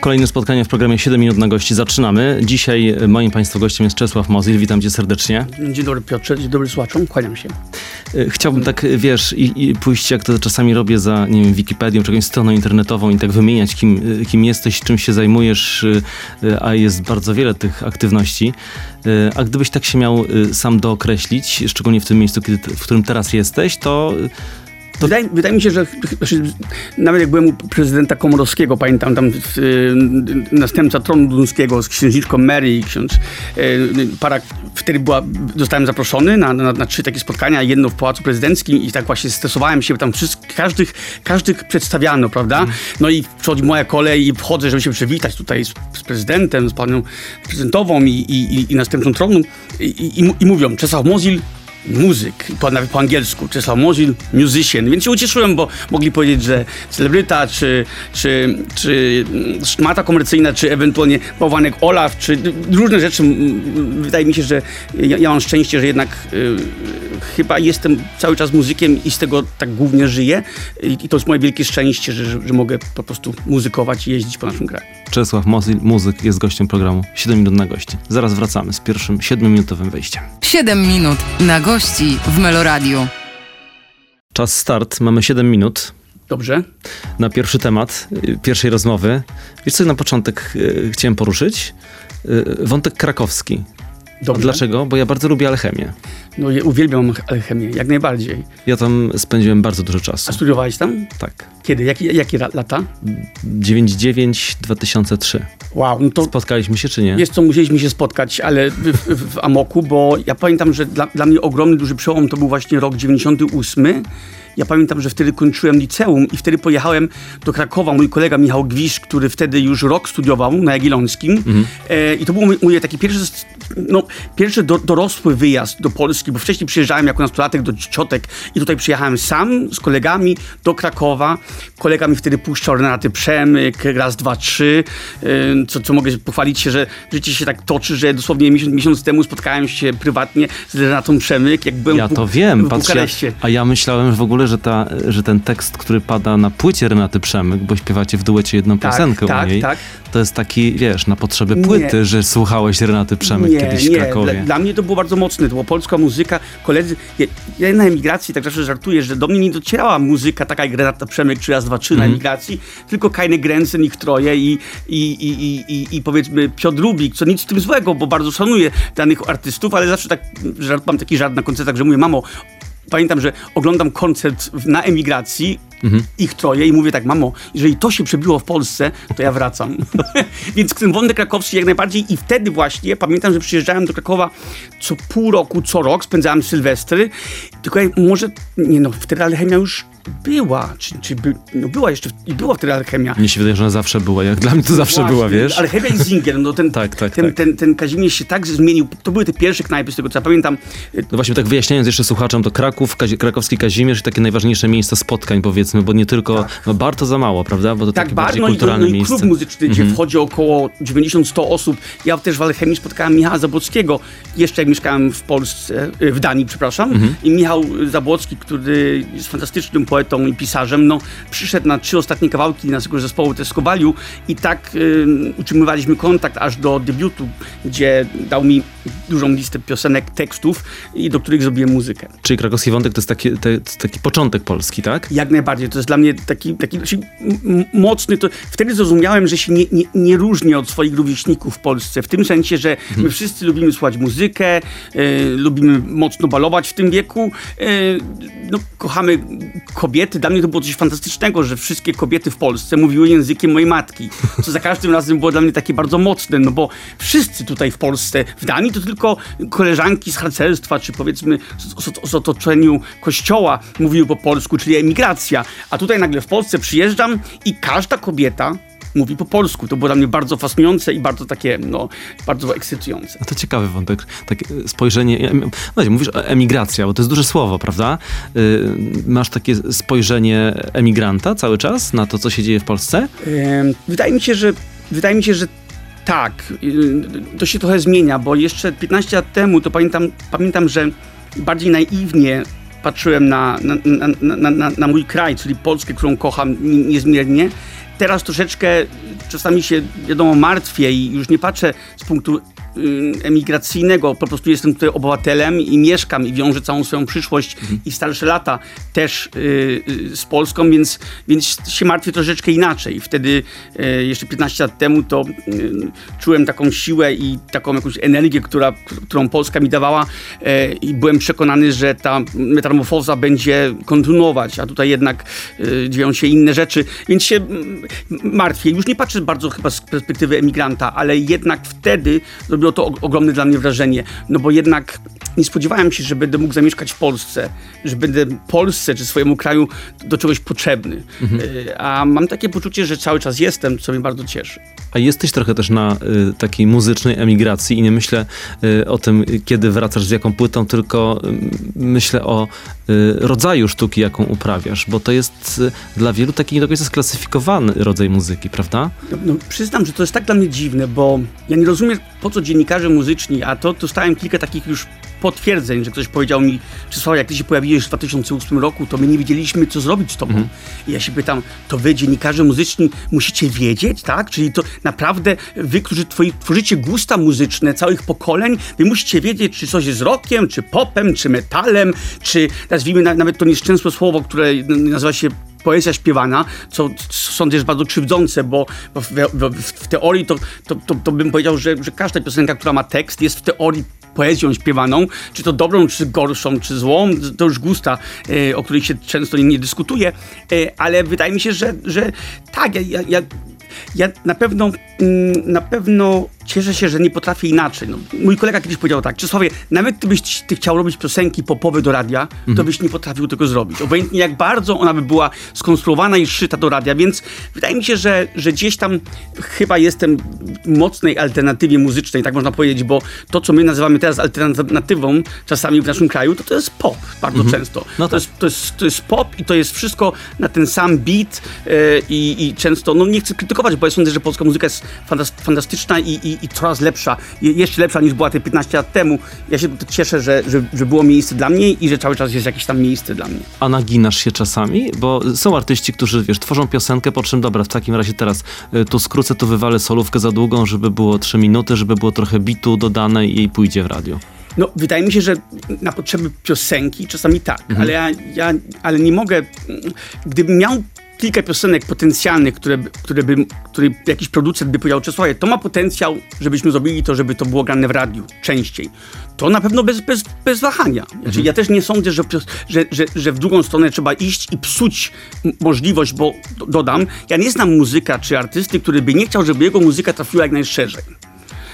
Kolejne spotkanie w programie 7 minut na gości zaczynamy. Dzisiaj moim Państwa gościem jest Czesław Mozil. Witam Cię serdecznie. Dzień dobry Piotrze, dzień dobry słuchaczom, kłaniam się. E, Chciałbym tak, wiesz, i, i pójść jak to czasami robię za, nie wiem, Wikipedią, czy jakąś stroną internetową i tak wymieniać, kim, e, kim jesteś, czym się zajmujesz, e, a jest bardzo wiele tych aktywności. A gdybyś tak się miał sam dookreślić, szczególnie w tym miejscu, kiedy, w którym teraz jesteś, To- Wydaje, wydaje mi się, że znaczy, nawet jak byłem u prezydenta Komorowskiego, pamiętam tam y, następca tronu duńskiego z księżniczką Mary i ksiądz y, para, wtedy była, zostałem zaproszony na, na, na trzy takie spotkania, jedno w Pałacu Prezydenckim i tak właśnie stresowałem się, bo tam wszystkich, każdych, każdych przedstawiano, prawda? No i przychodzi moja kolej i wchodzę, żeby się przywitać tutaj z, z prezydentem, z panią prezydentową i, i, i, i następcą tronu i, i, i mówią, Czesław Mozil, muzyk, po, nawet po angielsku, Czesław Mozil, musician, więc się ucieszyłem, bo mogli powiedzieć, że celebryta, czy, czy, czy mm, szmata komercyjna, czy ewentualnie bałwanek Olaf, czy różne rzeczy. Mm, Wydaje mi się, że ja, ja mam szczęście, że jednak y, chyba jestem cały czas muzykiem i z tego tak głównie żyję i, i to jest moje wielkie szczęście, że, że, że mogę po prostu muzykować i jeździć po naszym kraju. Czesław Mozil, muzyk, jest gościem programu 7 minut na gości. Zaraz wracamy z pierwszym 7-minutowym wejściem. Siedem minut na gości w Meloradiu. Czas start, mamy 7 minut. Dobrze? na pierwszy temat pierwszej rozmowy. Wiesz co na początek y, chciałem poruszyć? Y, wątek krakowski. Dlaczego? Bo ja bardzo lubię alchemię. No uwielbiam alchemię, jak najbardziej. Ja tam spędziłem bardzo dużo czasu. A studiowałeś tam? Tak. Kiedy? Jakie, jakie lata? 99-2003. Wow, no to Spotkaliśmy się czy nie? jest co, musieliśmy się spotkać, ale w, w, w Amoku, bo ja pamiętam, że dla, dla mnie ogromny, duży przełom to był właśnie rok 98. Ja pamiętam, że wtedy kończyłem liceum i wtedy pojechałem do Krakowa. Mój kolega Michał Gwisz, który wtedy już rok studiował na Jagiellońskim. E, I to był mój, mój taki pierwszy, no, pierwszy do, dorosły wyjazd do Polski, bo wcześniej przyjeżdżałem jako nastolatek do ciotek i tutaj przyjechałem sam z kolegami do Krakowa. Kolega mi wtedy puszczał Renaty Przemyk, raz, dwa, trzy, co, co mogę pochwalić się, że życie się tak toczy, że dosłownie miesiąc, miesiąc temu spotkałem się prywatnie z Renatą Przemyk, jak byłem Ja w to wiem, w patrz, ja, Bukareszcie. a ja myślałem w ogóle, że, ta, że ten tekst, który pada na płycie Renaty Przemyk, bo śpiewacie w duecie jedną Tak, piosenkę tak, u niej, tak. To jest taki, wiesz, na potrzeby Nie. płyty, że słuchałeś Renaty Przemyk kiedyś w nie. Krakowie. Dla, dla mnie to było bardzo mocne, to była polska muzyka. Koledzy, ja, ja na emigracji tak zawsze żartuję, że do mnie nie docierała muzyka taka jak Renata Przemek czy raz, dwa, trzy Mhm. na emigracji, tylko Kajny Grenzen, ich troje i, i, i, i, i, powiedzmy Piotr Rubik, co nic z tym złego, bo bardzo szanuję danych artystów, ale zawsze tak żart, mam taki żart na koncertach, że mówię, mamo, Pamiętam, że oglądam koncert na emigracji, Mhm. ich troje i mówię tak, mamo, jeżeli to się przebiło w Polsce, to ja wracam. Więc ten wątek krakowski jak najbardziej i wtedy właśnie pamiętam, że przyjeżdżałem do Krakowa co pół roku, co rok, spędzałem sylwestry, tylko może, nie no, wtedy alchemia już była, czy, czy by, no była jeszcze, i była wtedy alchemia. Mnie się wydaje, że ona zawsze była. Jak dla mnie to zawsze Właśnie, była, wiesz? Alchemia i Zinger, no ten, Tak, tak, ten, tak. Ten, ten Kazimierz się tak zmienił, to były te pierwsze knajpy, z tego co ja pamiętam, No właśnie, tak wyjaśniając jeszcze słuchaczom, to Kraków, Kazi- krakowski Kazimierz i takie najważniejsze miejsca spotkań, powiedzmy, bo nie tylko, no bardzo za mało, prawda? Bo to Tak, takie bardzo. bardziej No i, kulturalne no i. Mhm. klub muzyczny, gdzie wchodzi około 90-100 osób. Ja też w Alchemii spotkałem Michała Zabłockiego, jeszcze jak mieszkałem w Polsce, w Danii, przepraszam. Mhm. I Michał Zabłocki, który jest fantastycznym poetą i pisarzem, no, przyszedł na trzy ostatnie kawałki naszego zespołu Teskowaliu i tak y, utrzymywaliśmy kontakt aż do debiutu, gdzie dał mi dużą listę piosenek, tekstów i do których zrobiłem muzykę. Czyli krakowski wątek to jest taki, te, taki początek Polski, tak? Jak najbardziej. To jest dla mnie taki, taki mocny. To wtedy zrozumiałem, że się nie, nie, nie różnię od swoich rówieśników w Polsce. W tym sensie, że my wszyscy lubimy słuchać muzykę, e, lubimy mocno balować w tym wieku. E, no, kochamy kobiety. Dla mnie to było coś fantastycznego, że wszystkie kobiety w Polsce mówiły językiem mojej matki. Co za każdym razem było dla mnie takie bardzo mocne, no bo wszyscy tutaj w Polsce, w Danii to tylko koleżanki z harcerstwa, czy powiedzmy z, z, z otoczeniu kościoła mówiły po polsku, czyli emigracja. A tutaj nagle w Polsce przyjeżdżam i każda kobieta mówi po polsku. To było dla mnie bardzo fascynujące i bardzo takie, no, bardzo ekscytujące. No to ciekawy wątek. Takie spojrzenie. em- No, mówisz emigracja, bo to jest duże słowo, prawda? Y, masz takie spojrzenie emigranta cały czas na to, co się dzieje w Polsce? Em, Wydaje mi się, że wydaje mi się, że tak. Y, To się trochę zmienia, bo jeszcze 15 lat temu to pamiętam, pamiętam że bardziej naiwnie patrzyłem na, na, na, na, na, mój kraj, czyli Polskę, którą kocham niezmiernie. Teraz troszeczkę czasami się, wiadomo, martwię i już nie patrzę z punktu emigracyjnego, po prostu jestem tutaj obywatelem i mieszkam i wiążę całą swoją przyszłość mhm. i starsze lata też y, y, z Polską, więc, więc się martwię troszeczkę inaczej. Wtedy y, jeszcze 15 lat temu to y, czułem taką siłę i taką jakąś energię, która, którą Polska mi dawała y, i byłem przekonany, że ta metamorfoza będzie kontynuować, a tutaj jednak dzieją się inne rzeczy, więc się martwię. Już nie patrzę bardzo chyba z perspektywy emigranta, ale jednak wtedy zrobiło to ogromne dla mnie wrażenie, no bo jednak nie spodziewałem się, że będę mógł zamieszkać w Polsce, że będę Polsce czy swojemu kraju do czegoś potrzebny. Mhm. E, a mam takie poczucie, że cały czas jestem, co mnie bardzo cieszy. A jesteś trochę też na y, takiej muzycznej emigracji i nie myślę y, o tym, kiedy wracasz z jaką płytą, tylko y, myślę o y, rodzaju sztuki, jaką uprawiasz, bo to jest y, dla wielu taki nie do końca sklasyfikowany rodzaj muzyki, prawda? No, no, przyznam, że to jest tak dla mnie dziwne, bo ja nie rozumiem, po co dziennikarze muzyczni, a to dostałem kilka takich już potwierdzeń, że ktoś powiedział mi, Czesław, jak ty się pojawiłeś w 2008 roku, to my nie wiedzieliśmy, co zrobić z tobą. Mhm. I ja się pytam, to wy, dziennikarze muzyczni, musicie wiedzieć, tak? Czyli to naprawdę wy, którzy twoi, tworzycie gusta muzyczne całych pokoleń, wy musicie wiedzieć, czy coś jest rockiem, czy popem, czy metalem, czy nazwijmy nawet to nieszczęsne słowo, które nazywa się poezja śpiewana, co sądzę jest bardzo krzywdzące, bo w, w, w teorii to, to, to, to, bym powiedział, że, że każda piosenka, która ma tekst, jest w teorii poezją śpiewaną, czy to dobrą, czy gorszą, czy złą, to już gusta, e, o których się często nie, dyskutuje, e, ale wydaje mi się, że, że tak, ja, ja, ja na pewno, mm, na pewno cieszę się, że nie potrafię inaczej. No, mój kolega kiedyś powiedział tak, Czesławie, nawet gdybyś ty chciał robić piosenki popowe do radia, mhm. to byś nie potrafił tego zrobić. Obojętnie jak bardzo ona by była skonstruowana i szyta do radia, więc wydaje mi się, że, że gdzieś tam chyba jestem w mocnej alternatywie muzycznej, tak można powiedzieć, bo to, co my nazywamy teraz alternatywą czasami w naszym kraju, to to jest pop bardzo mhm. często. No to, tak. jest, to, jest, to jest pop i to jest wszystko na ten sam beat yy, i, i często, no nie chcę krytykować, bo ja sądzę, że polska muzyka jest fantastyczna i, i i coraz lepsza, jeszcze lepsza niż była te 15 lat temu. Ja się cieszę, że, że, że było miejsce dla mnie i że cały czas jest jakieś tam miejsce dla mnie. A naginasz się czasami? Bo są artyści, którzy, wiesz, tworzą piosenkę, po czym dobra, w takim razie teraz y, tu skrócę, tu wywalę solówkę za długą, żeby było 3 minuty, żeby było trochę bitu dodane i pójdzie w radio. No, wydaje mi się, że na potrzeby piosenki czasami tak, mhm. ale ja, ja ale nie mogę. Gdybym miał kilka piosenek potencjalnych, które, które, by, które jakiś producent by powiedział, Czesławie, to ma potencjał, żebyśmy zrobili to, żeby to było grane w radiu częściej. To na pewno bez, bez, bez wahania. Znaczy, mhm. Ja też nie sądzę, że, że, że, że w drugą stronę trzeba iść i psuć możliwość, bo dodam, ja nie znam muzyka czy artysty, który by nie chciał, żeby jego muzyka trafiła jak najszerzej.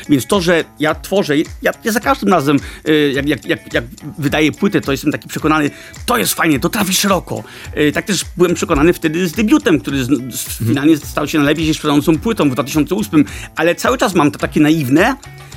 Więc to, że ja tworzę, ja, ja za każdym razem, y, jak, jak, jak, jak wydaję płytę, to jestem taki przekonany, to jest fajnie, to trafi szeroko. Y, tak też byłem przekonany wtedy z debiutem, który z, z, finalnie stał się najlepiej się sprzedającą płytą w 2008, ale cały czas mam to takie naiwne,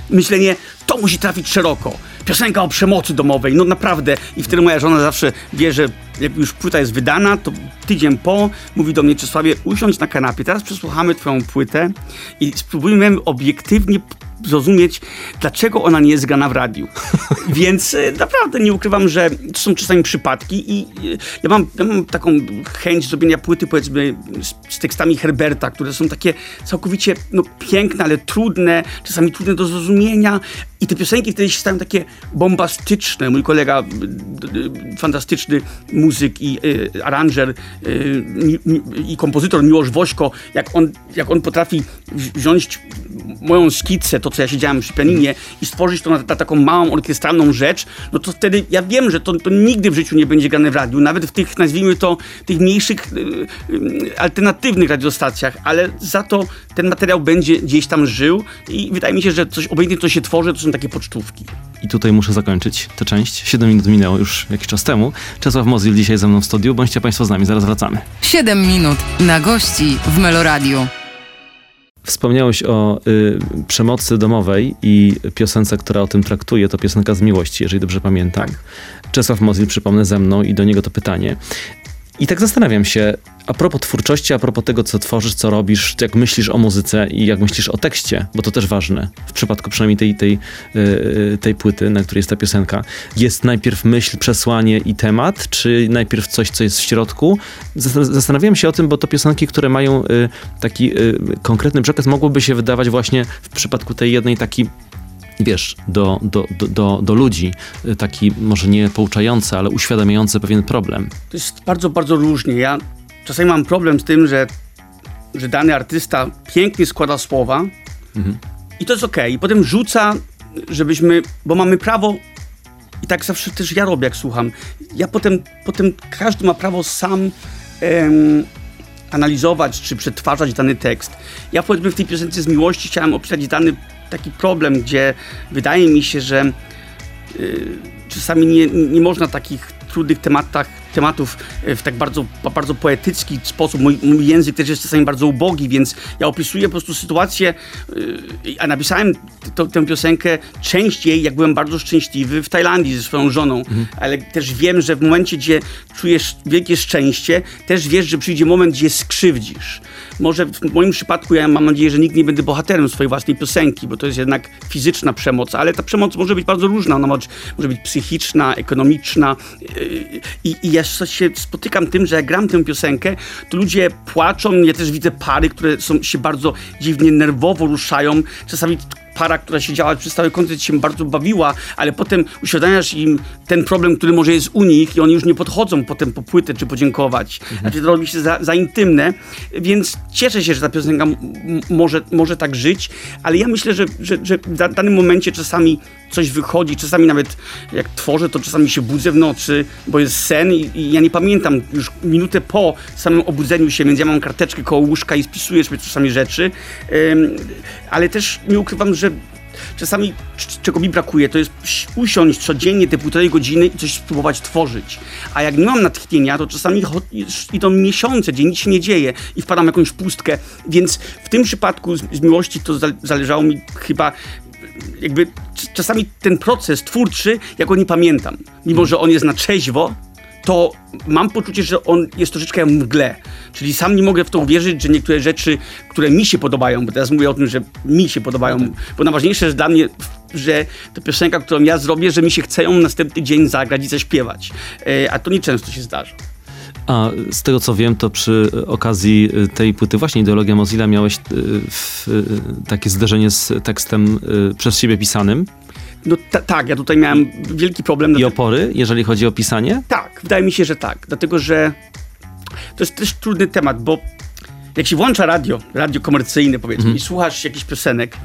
myślenie, to musi trafić szeroko. Piosenka o przemocy domowej, no naprawdę. I wtedy moja żona zawsze wie, że jak już płyta jest wydana, to tydzień po mówi do mnie, Czesławie, usiądź na kanapie, teraz przesłuchamy twoją płytę i spróbujmy obiektywnie zrozumieć, dlaczego ona nie jest grana w radiu. Więc e, naprawdę nie ukrywam, że to są czasami przypadki i e, ja mam, ja mam taką chęć zrobienia płyty, powiedzmy, z, z, tekstami Herberta, które są takie całkowicie no, piękne, ale trudne, czasami trudne do zrozumienia. I te piosenki wtedy się stają takie bombastyczne. Mój kolega, fantastyczny muzyk i y, aranżer y, i kompozytor Miłosz Wośko, jak on, jak on potrafi wziąć moją skicę, to co ja siedziałem przy pianinie i stworzyć to na, na, taką małą orkiestralną rzecz, no to wtedy ja wiem, że to, to nigdy w życiu nie będzie grane w radiu, nawet w tych, nazwijmy to, tych mniejszych, y, y, alternatywnych radiostacjach, ale za to ten materiał będzie gdzieś tam żył i wydaje mi się, że coś obojętnie co się tworzy, to są takie pocztówki. I tutaj muszę zakończyć tę część. 7 minut minęło już jakiś czas temu. Czesław Mozil dzisiaj ze mną w studiu. Bądźcie Państwo z nami, zaraz wracamy. 7 minut na gości w Meloradiu. Wspomniałeś o y, przemocy domowej i piosence, która o tym traktuje, to piosenka z miłości, jeżeli dobrze pamiętam. Tak. Czesław Mozil, przypomnę ze mną i do niego to pytanie. I tak zastanawiam się, a propos twórczości, a propos tego, co tworzysz, co robisz, jak myślisz o muzyce i jak myślisz o tekście, bo to też ważne, w przypadku przynajmniej tej, tej, yy, tej płyty, na której jest ta piosenka. Jest najpierw myśl, przesłanie i temat, czy najpierw coś, co jest w środku? Zastanawiałem się o tym, bo to piosenki, które mają yy, taki yy, konkretny przekaz, mogłoby się wydawać właśnie w przypadku tej jednej taki wiesz, do, do, do, do, ludzi, y, taki może nie pouczający, ale uświadamiający pewien problem. To jest bardzo, bardzo różnie. Ja czasami mam problem z tym, że, że dany artysta pięknie składa słowa mhm. i to jest okej. Okay. I potem rzuca, żebyśmy, bo mamy prawo i tak zawsze też ja robię, jak słucham. Ja potem, potem każdy ma prawo sam em, analizować czy przetwarzać dany tekst. Ja powiedzmy w tej piosence z miłości chciałem opisać dany taki problem, gdzie wydaje mi się, że y, czasami nie, nie można takich trudnych tematach tematów e, w tak bardzo, bardzo poetycki sposób. Mój, mój, język też jest czasami bardzo ubogi, więc ja opisuję po prostu sytuację, e, a napisałem to, tę piosenkę częściej, jak byłem bardzo szczęśliwy w Tajlandii ze swoją żoną, mhm. ale też wiem, że w momencie, gdzie czujesz wielkie szczęście, też wiesz, że przyjdzie moment, gdzie skrzywdzisz. Może w moim przypadku ja mam nadzieję, że nigdy nie będę bohaterem swojej własnej piosenki, bo to jest jednak fizyczna przemoc, ale ta przemoc może być bardzo różna. Ona może, może być psychiczna, ekonomiczna e, i, i ja się spotykam tym, że jak gram tę piosenkę, to ludzie płaczą. Ja też widzę pary, które są, się bardzo dziwnie nerwowo ruszają. Czasami para, która siedziała przez cały koncert się bardzo bawiła, ale potem uświadamiasz im ten problem, który może jest u nich i oni już nie podchodzą potem po płytę czy podziękować. Mhm. Znaczy to robi się za, za intymne, więc cieszę się, że ta piosenka może, może tak żyć, ale ja myślę, że, że, że w danym momencie czasami coś wychodzi, czasami nawet jak tworzę, to czasami się budzę w nocy, bo jest sen i, i ja nie pamiętam już minutę po samym obudzeniu się, więc ja mam karteczkę koło łóżka i spisuję sobie czasami rzeczy, ale też nie ukrywam, że czasami czego mi brakuje, to jest usiąść codziennie te półtorej godziny i coś spróbować tworzyć. A jak nie mam natchnienia, to czasami idą miesiące, gdzie nic się nie dzieje i wpadam w jakąś pustkę. Więc w tym przypadku z, z miłości to zależało mi chyba jakby czasami ten proces twórczy, ja go nie pamiętam. Mimo, że on jest na trzeźwo, to mam poczucie, że on jest troszeczkę w mgle. Czyli sam nie mogę w to uwierzyć, że niektóre rzeczy, które mi się podobają, bo teraz mówię o tym, że mi się podobają, bo najważniejsze jest dla mnie, że ta piosenka, którą ja zrobię, że mi się chce ją następny dzień zagrać i zaśpiewać. E, a to nie często się zdarza. A z tego co wiem, to przy okazji tej płyty właśnie Ideologia Mozilla miałeś e, e, takie zderzenie z tekstem przez siebie pisanym. No tak, ja tutaj miałem wielki problem. I opory, jeżeli chodzi o pisanie? Tak, wydaje mi się, że tak. Dlatego, że to jest też trudny temat, bo jak się włącza radio, radio komercyjne powiedzmy mhm. i słuchasz jakichś piosenek,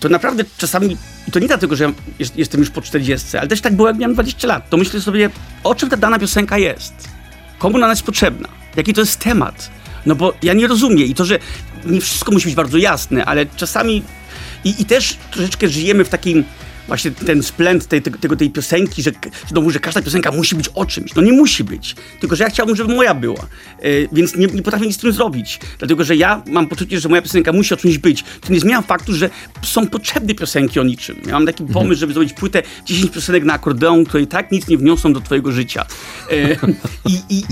to naprawdę czasami, i to nie dlatego, że ja jestem już po 40, ale też tak było, jak miałem 20 lat, to myślę sobie, o czym ta dana piosenka jest? Komu ona jest potrzebna? Jaki to jest temat? No bo ja nie rozumiem i to, że nie wszystko musi być bardzo jasne, ale czasami i, I też troszeczkę żyjemy w takim właśnie ten splend tej, tego, tej piosenki, że znowu, że każda piosenka musi być o czymś. No nie musi być. Tylko, że ja chciałbym, żeby moja była. Yy, więc nie, nie potrafię nic z tym zrobić. Dlatego, że ja mam poczucie, że moja piosenka musi o czymś być. To nie zmienia faktu, że są potrzebne piosenki o niczym. Ja mam taki mhm. pomysł, żeby zrobić płytę 10 piosenek na akordeon, które i tak nic nie wniosą do twojego życia. Yy, i, i,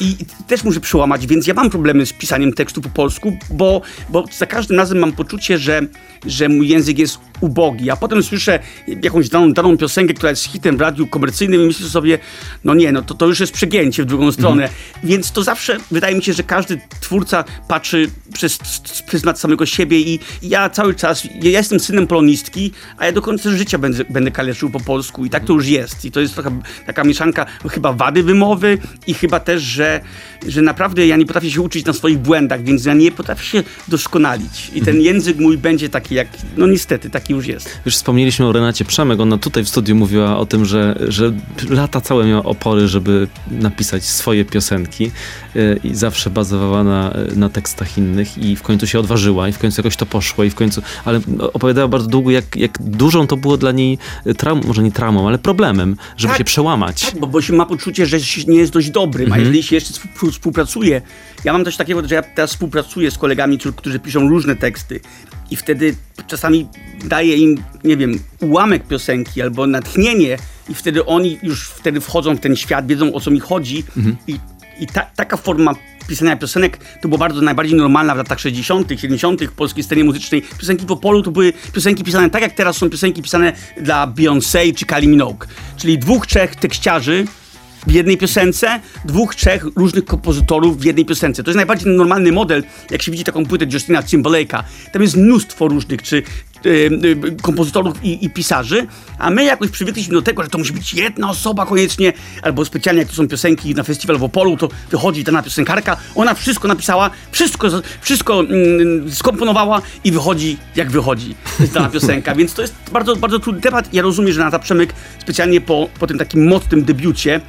i, I też muszę przełamać, więc ja mam problemy z pisaniem tekstu po polsku, bo, bo za każdym razem mam poczucie, że, że mój język jest ubogi. A potem słyszę jakąś daną, daną piosenkę, która jest hitem w radiu komercyjnym i myślę sobie, no nie, no to, to już jest przegięcie w drugą stronę. Mhm. Więc to zawsze wydaje mi się, że każdy twórca patrzy przez pryzmat samego siebie i, i ja cały czas, ja jestem synem polonistki, a ja do końca życia będę, będę kaleczył po polsku i tak to już jest. I to jest trochę taka mieszanka chyba wady wymowy i chyba też, że, że naprawdę ja nie potrafię się uczyć na swoich błędach, więc ja nie potrafię się doskonalić. I ten mhm. język mój będzie taki jak, no niestety, taki już jest. Już wspomnieliśmy o Renacie Przemek, ona tutaj w studiu mówiła o tym, że, że lata całe miała opory, żeby napisać swoje piosenki e, i zawsze bazowała na, na tekstach innych i w końcu się odważyła i w końcu jakoś to poszło i w końcu, ale opowiadała bardzo długo, jak, jak dużą to było dla niej traumą, może nie traumą, ale problemem, żeby tak, się przełamać. Tak, bo, bo się ma poczucie, że nie jest dość dobrym, mhm. a jeżeli się jeszcze współpracuje, ja mam coś takiego, że ja teraz współpracuję z kolegami, którzy piszą różne teksty i wtedy czasami daję im, nie wiem, ułamek piosenki albo natchnienie i wtedy oni już wtedy wchodzą w ten świat, wiedzą o co mi chodzi mhm. i I ta, taka forma pisania piosenek to była bardzo najbardziej normalna w latach 60., 70. w polskiej scenie muzycznej. Piosenki w Opolu to były piosenki pisane tak, jak teraz są piosenki pisane dla Beyoncé czy Kylie Minogue. Czyli dwóch, trzech tekściarzy w jednej piosence, dwóch, trzech różnych kompozytorów w jednej piosence. To jest najbardziej normalny model, jak się widzi taką płytę Justina Timberlake'a. Tam jest mnóstwo różnych, czy kompozytorów i, i, pisarzy, a my jakoś przywykliśmy do tego, że to musi być jedna osoba koniecznie, albo specjalnie jak to są piosenki na festiwal w Opolu, to wychodzi dana piosenkarka, ona wszystko napisała, wszystko, wszystko mm, skomponowała i wychodzi jak wychodzi dana piosenka, więc to jest bardzo, bardzo trudny temat. Ja rozumiem, że Nata Przemyk specjalnie po, po tym takim mocnym debiucie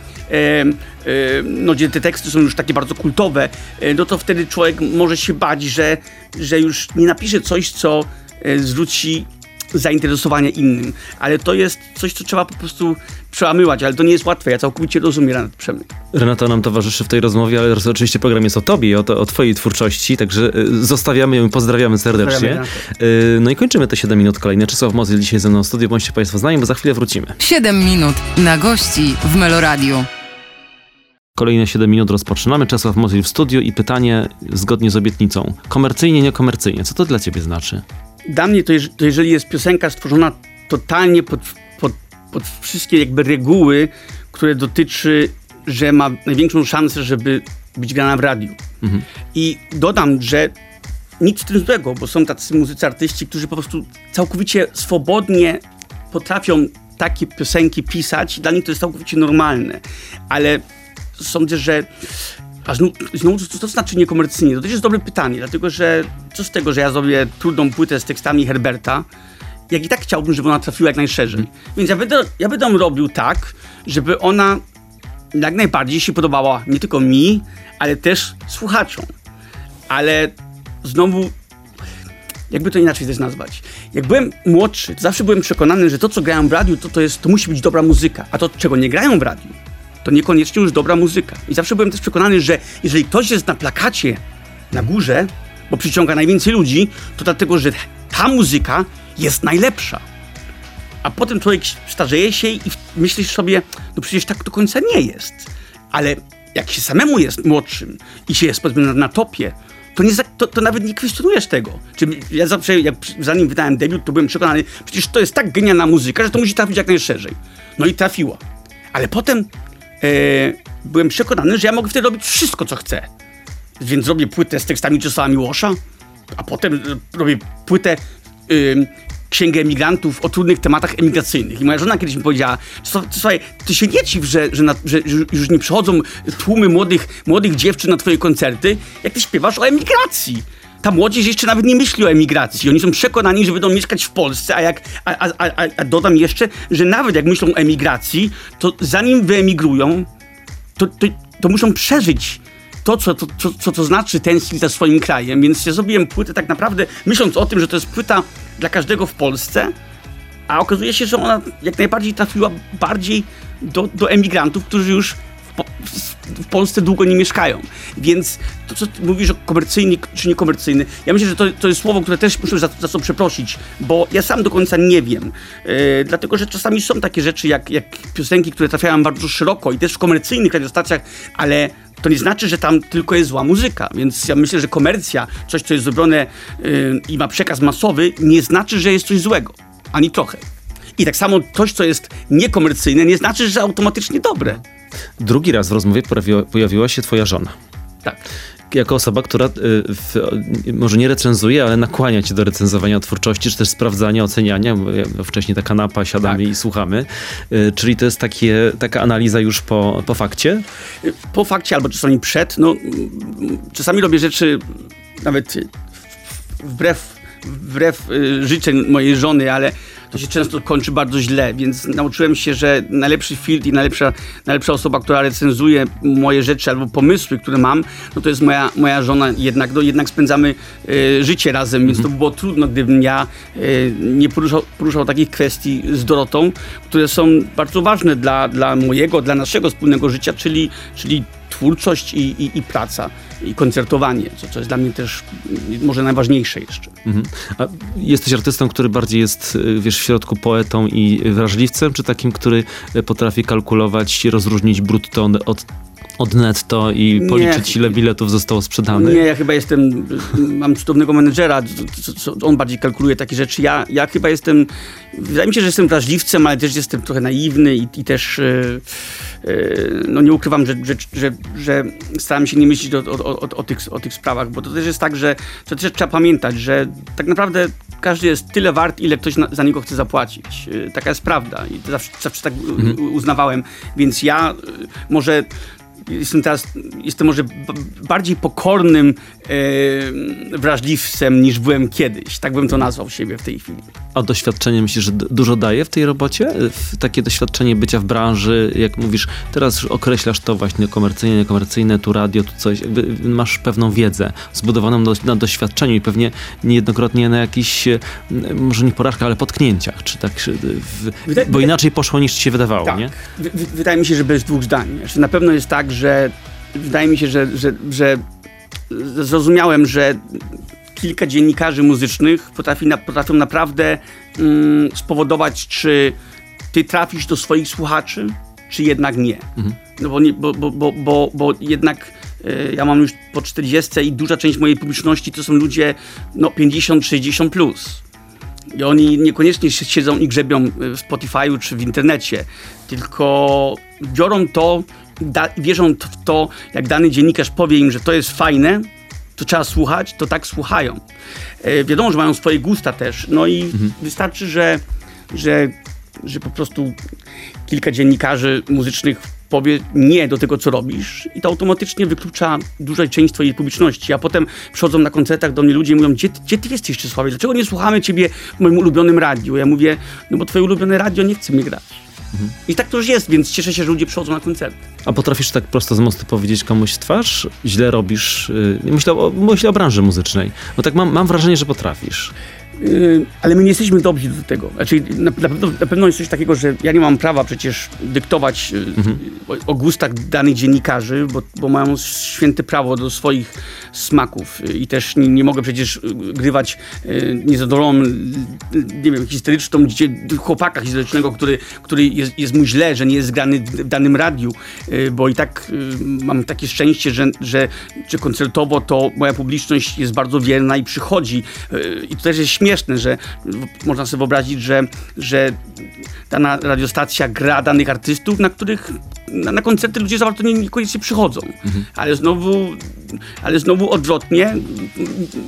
no, gdzie te teksty są już takie bardzo kultowe, e, no to wtedy człowiek może się bać, że, że już nie napisze coś, co e, zwróci zainteresowanie innym. Ale to jest coś, co trzeba po prostu przełamywać, ale to nie jest łatwe. Ja całkowicie rozumiem Renat Przemyk. Renata nam towarzyszy w tej rozmowie, ale oczywiście program jest o tobie i o, to, o twojej twórczości, także e, zostawiamy ją i pozdrawiamy serdecznie. Pozdrawiamy, no i kończymy te 7 minut kolejne. Czesław Mozyl dzisiaj ze mną w studiu. Bądźcie Państwo z nami, bo za chwilę wrócimy. 7 minut na gości w Meloradiu. Kolejne 7 minut rozpoczynamy. Czesław Mozyl w studiu i pytanie zgodnie z obietnicą. Komercyjnie, niekomercyjnie. Co to dla ciebie znaczy? Dla mnie to, to jeżeli jest piosenka stworzona totalnie pod, pod, pod wszystkie jakby reguły, które dotyczy, że ma największą szansę, żeby być grana w radiu. Mhm. I dodam, że nic w tym złego, bo są tacy muzycy, artyści, którzy po prostu całkowicie swobodnie potrafią takie piosenki pisać. Dla nich to jest całkowicie normalne. Ale sądzę, że a znowu, znowu co to znaczy niekomercyjnie? To też jest dobre pytanie, dlatego że co z tego, że ja zrobię trudną płytę z tekstami Herberta, jak i tak chciałbym, żeby ona trafiła jak najszerzej. Więc ja będę, ja będę robił tak, żeby ona jak najbardziej się podobała nie tylko mi, ale też słuchaczom. Ale znowu, jakby to inaczej też nazwać. Jak byłem młodszy, to zawsze byłem przekonany, że to, co grają w radiu, to, to, jest, to musi być dobra muzyka. A to, czego nie grają w radiu, to niekoniecznie już dobra muzyka. I zawsze byłem też przekonany, że jeżeli ktoś jest na plakacie na górze, bo przyciąga najwięcej ludzi, to dlatego, że ta muzyka jest najlepsza. A potem człowiek starzeje się i myślisz sobie, no przecież tak do końca nie jest. Ale jak się samemu jest młodszym i się jest powiedzmy na, topie, to, nie, to, to, nawet nie kwestionujesz tego. Czyli ja zawsze, jak, zanim wydałem debiut, to byłem przekonany, przecież to jest tak genialna muzyka, że to musi trafić jak najszerzej. No i trafiła. Ale potem byłem przekonany, że ja mogę wtedy robić wszystko, co chcę. Więc zrobię płytę z tekstami Czesława Miłosza, a potem e, robię płytę y, Księgę Emigrantów o trudnych tematach emigracyjnych. I moja żona kiedyś mi powiedziała, słuchaj, ty się nie dziw, że, że, na, że, już nie przychodzą tłumy młodych, młodych dziewczyn na twoje koncerty, jak ty śpiewasz o emigracji ta młodzież jeszcze nawet nie myśli o emigracji. Oni są przekonani, że będą mieszkać w Polsce, a, jak, a, a, a, a dodam jeszcze, że nawet jak myślą o emigracji, to zanim wyemigrują, to, to, to muszą przeżyć to, co to, co, co to znaczy tęsknić za swoim krajem. Więc ja zrobiłem płytę tak naprawdę myśląc o tym, że to jest płyta dla każdego w Polsce, a okazuje się, że ona jak najbardziej trafiła bardziej do, do emigrantów, którzy już w Polsce długo nie mieszkają. Więc to, co mówisz komercyjny czy niekomercyjny, ja myślę, że to, to jest słowo, które też muszę za, za przeprosić, bo ja sam do końca nie wiem. Yy, dlatego, że czasami są takie rzeczy jak, jak piosenki, które trafiają bardzo szeroko i też w komercyjnych radiostacjach, ale to nie znaczy, że tam tylko jest zła muzyka. Więc ja myślę, że komercja, coś, co jest zrobione yy, i ma przekaz masowy, nie znaczy, że jest coś złego. Ani trochę. I tak samo coś, co jest niekomercyjne, nie znaczy, że automatycznie dobre. Drugi raz w rozmowie pojawiła, pojawiła się twoja żona. Tak jako osoba, która y, w, może nie recenzuje, ale nakłania cię do recenzowania twórczości, czy też sprawdzania, oceniania. Wcześniej ta kanapa, siadamy tak. i słuchamy. Y, czyli to jest takie, taka analiza już po, po fakcie? Po fakcie albo czasami przed. No, czasami robię rzeczy nawet wbrew, wbrew y, życzeń mojej żony, ale to się często kończy bardzo źle, więc nauczyłem się, że najlepszy filtr i najlepsza, najlepsza osoba, która recenzuje moje rzeczy albo pomysły, które mam, no to jest moja, moja żona. Jednak, no jednak spędzamy y, życie razem, więc to by było trudno, gdybym ja y, nie poruszał, poruszał takich kwestii z Dorotą, które są bardzo ważne dla, dla mojego, dla naszego wspólnego życia, czyli, czyli twórczość i, i, i praca i koncertowanie, co, co jest dla mnie też może najważniejsze jeszcze. Mhm. A jesteś artystą, który bardziej jest, wiesz, w środku poetą i wrażliwcem, czy takim, który potrafi kalkulować, rozróżnić brutto od od netto i Nie. policzyć ile biletów zostało sprzedanych? Nie, ja chyba jestem, mam cudownego menedżera, on bardziej kalkuluje takie rzeczy. Ja, ja chyba jestem, wydaje mi się, że jestem wrażliwcem, ale też jestem trochę naiwny i, i też e, no nie ukrywam, że, że, że, że staram się nie myśleć o, o, o, o, tych, o tych sprawach, bo to też jest tak, że to też trzeba pamiętać, że tak naprawdę każdy jest tyle wart, ile ktoś na, za niego chce zapłacić. E, Taka jest prawda i to zawsze, zawsze tak u- uznawałem, więc ja może jestem teraz, jestem może bardziej pokornym wrażliwcem niż byłem kiedyś. Tak bym to nazwał siebie w tej chwili. A doświadczenie myślisz, że dużo daje w tej robocie? W takie doświadczenie bycia w branży, jak mówisz, teraz określasz to właśnie komercyjne, niekomercyjne, tu radio, tu coś, jakby masz pewną wiedzę zbudowaną do, na doświadczeniu i pewnie niejednokrotnie na jakichś, e, może nie porażkach, ale potknięciach, czy tak, w, Wydaje- bo inaczej poszło niż ci się wydawało, Tak. nie? Wy- wy- Wydaje mi się, że bez dwóch zdań. Znaczy, na pewno jest tak, że wydaje mi się, że, że, że zrozumiałem, że kilka dziennikarzy muzycznych potrafi na, potrafią naprawdę mm, spowodować, czy ty trafisz do swoich słuchaczy, czy jednak nie. No bo, nie bo, bo, bo, bo, bo jednak e, ja mam już po 40 i duża część mojej publiczności to są ludzie no 50-60 plus. I oni niekoniecznie si- siedzą i grzebią w Spotify'u czy w internecie, tylko biorą to, da, wierzą w to, jak dany dziennikarz powie im, że to jest fajne, to trzeba słuchać, to tak słuchają. E, wiadomo, że mają swoje gusta też, no i wystarczy, że, że, że po prostu kilka dziennikarzy muzycznych powie nie do tego, co robisz i to automatycznie wyklucza dużą część twojej publiczności, a potem przychodzą na koncertach do mnie ludzie i mówią, gdzie, gdzie ty jesteś, Czesławie, dlaczego nie słuchamy ciebie w moim ulubionym radiu? Ja mówię, no bo twoje ulubione radio nie chce mnie grać. I tak to już jest, więc cieszę się, że ludzie przychodzą na koncerty. A potrafisz tak prosto z mostu powiedzieć komuś twarz? Źle robisz? y, Myślę o, myślę o branży muzycznej. Bo tak mam, mam wrażenie, że potrafisz. Yy, ale my nie jesteśmy dobrzy do tego. Znaczy, na, na, pewno, na pewno jest coś takiego, że ja nie mam prawa przecież dyktować yy, o, o gustach danych dziennikarzy, bo, bo mają święte prawo do swoich smaków Yy, i też nie, nie mogę przecież grywać niezadowoloną, nie wiem, historyczną chłopaka historycznego, który, który jest, jest mu źle, że nie jest grany w, danym radiu, bo i tak mam takie szczęście, że, że, że koncertowo to moja publiczność jest bardzo wierna i przychodzi. I to też jest śmieszne, że w- można sobie wyobrazić, że, że dana radiostacja gra danych artystów, na których na, na koncerty ludzie za bardzo nie, niekoniecznie przychodzą. Ale znowu ale znowu odwrotnie